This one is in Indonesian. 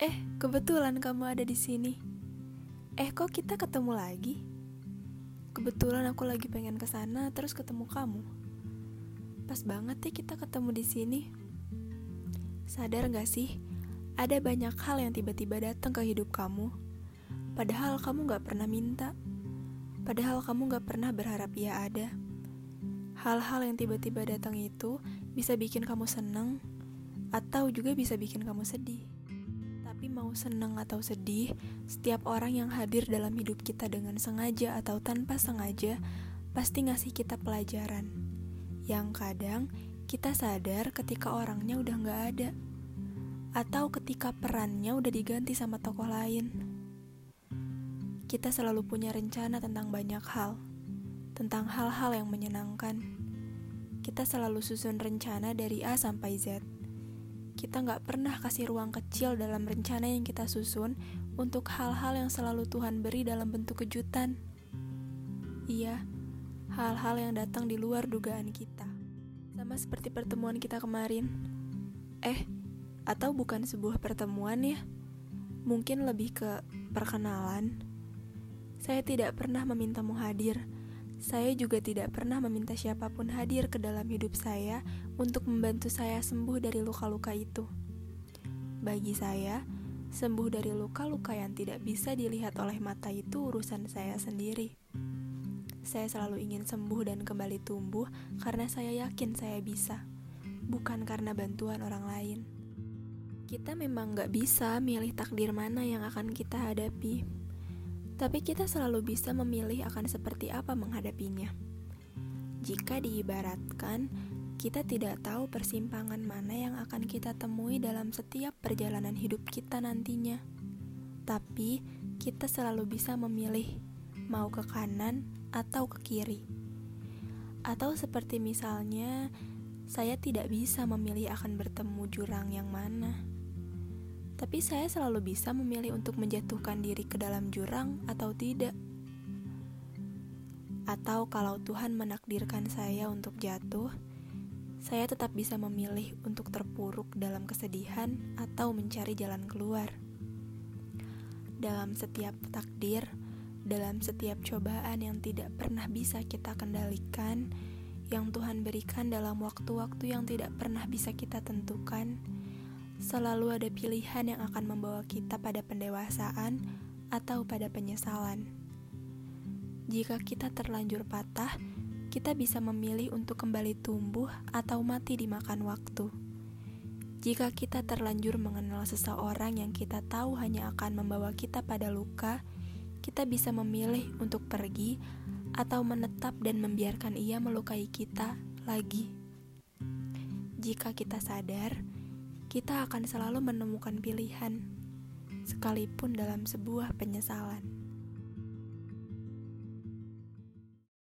Eh, kebetulan kamu ada di sini. Eh, kok kita ketemu lagi? Kebetulan aku lagi pengen ke sana terus ketemu kamu. Pas banget ya kita ketemu di sini. Sadar gak sih, ada banyak hal yang tiba-tiba datang ke hidup kamu. Padahal kamu gak pernah minta. Padahal kamu gak pernah berharap ia ada. Hal-hal yang tiba-tiba datang itu bisa bikin kamu seneng, atau juga bisa bikin kamu sedih. Tapi mau senang atau sedih, setiap orang yang hadir dalam hidup kita dengan sengaja atau tanpa sengaja pasti ngasih kita pelajaran. Yang kadang kita sadar ketika orangnya udah gak ada, atau ketika perannya udah diganti sama tokoh lain. Kita selalu punya rencana tentang banyak hal, tentang hal-hal yang menyenangkan. Kita selalu susun rencana dari A sampai Z kita nggak pernah kasih ruang kecil dalam rencana yang kita susun untuk hal-hal yang selalu Tuhan beri dalam bentuk kejutan. Iya, hal-hal yang datang di luar dugaan kita. Sama seperti pertemuan kita kemarin. Eh, atau bukan sebuah pertemuan ya? Mungkin lebih ke perkenalan. Saya tidak pernah memintamu hadir saya juga tidak pernah meminta siapa pun hadir ke dalam hidup saya untuk membantu saya sembuh dari luka-luka itu. Bagi saya, sembuh dari luka-luka yang tidak bisa dilihat oleh mata itu urusan saya sendiri. Saya selalu ingin sembuh dan kembali tumbuh karena saya yakin saya bisa, bukan karena bantuan orang lain. Kita memang gak bisa milih takdir mana yang akan kita hadapi tapi kita selalu bisa memilih akan seperti apa menghadapinya. Jika diibaratkan, kita tidak tahu persimpangan mana yang akan kita temui dalam setiap perjalanan hidup kita nantinya. Tapi kita selalu bisa memilih mau ke kanan atau ke kiri. Atau seperti misalnya, saya tidak bisa memilih akan bertemu jurang yang mana tapi saya selalu bisa memilih untuk menjatuhkan diri ke dalam jurang atau tidak. Atau kalau Tuhan menakdirkan saya untuk jatuh, saya tetap bisa memilih untuk terpuruk dalam kesedihan atau mencari jalan keluar. Dalam setiap takdir, dalam setiap cobaan yang tidak pernah bisa kita kendalikan, yang Tuhan berikan dalam waktu-waktu yang tidak pernah bisa kita tentukan, selalu ada pilihan yang akan membawa kita pada pendewasaan atau pada penyesalan. Jika kita terlanjur patah, kita bisa memilih untuk kembali tumbuh atau mati dimakan waktu. Jika kita terlanjur mengenal seseorang yang kita tahu hanya akan membawa kita pada luka, kita bisa memilih untuk pergi atau menetap dan membiarkan ia melukai kita lagi. Jika kita sadar, kita akan selalu menemukan pilihan, sekalipun dalam sebuah penyesalan.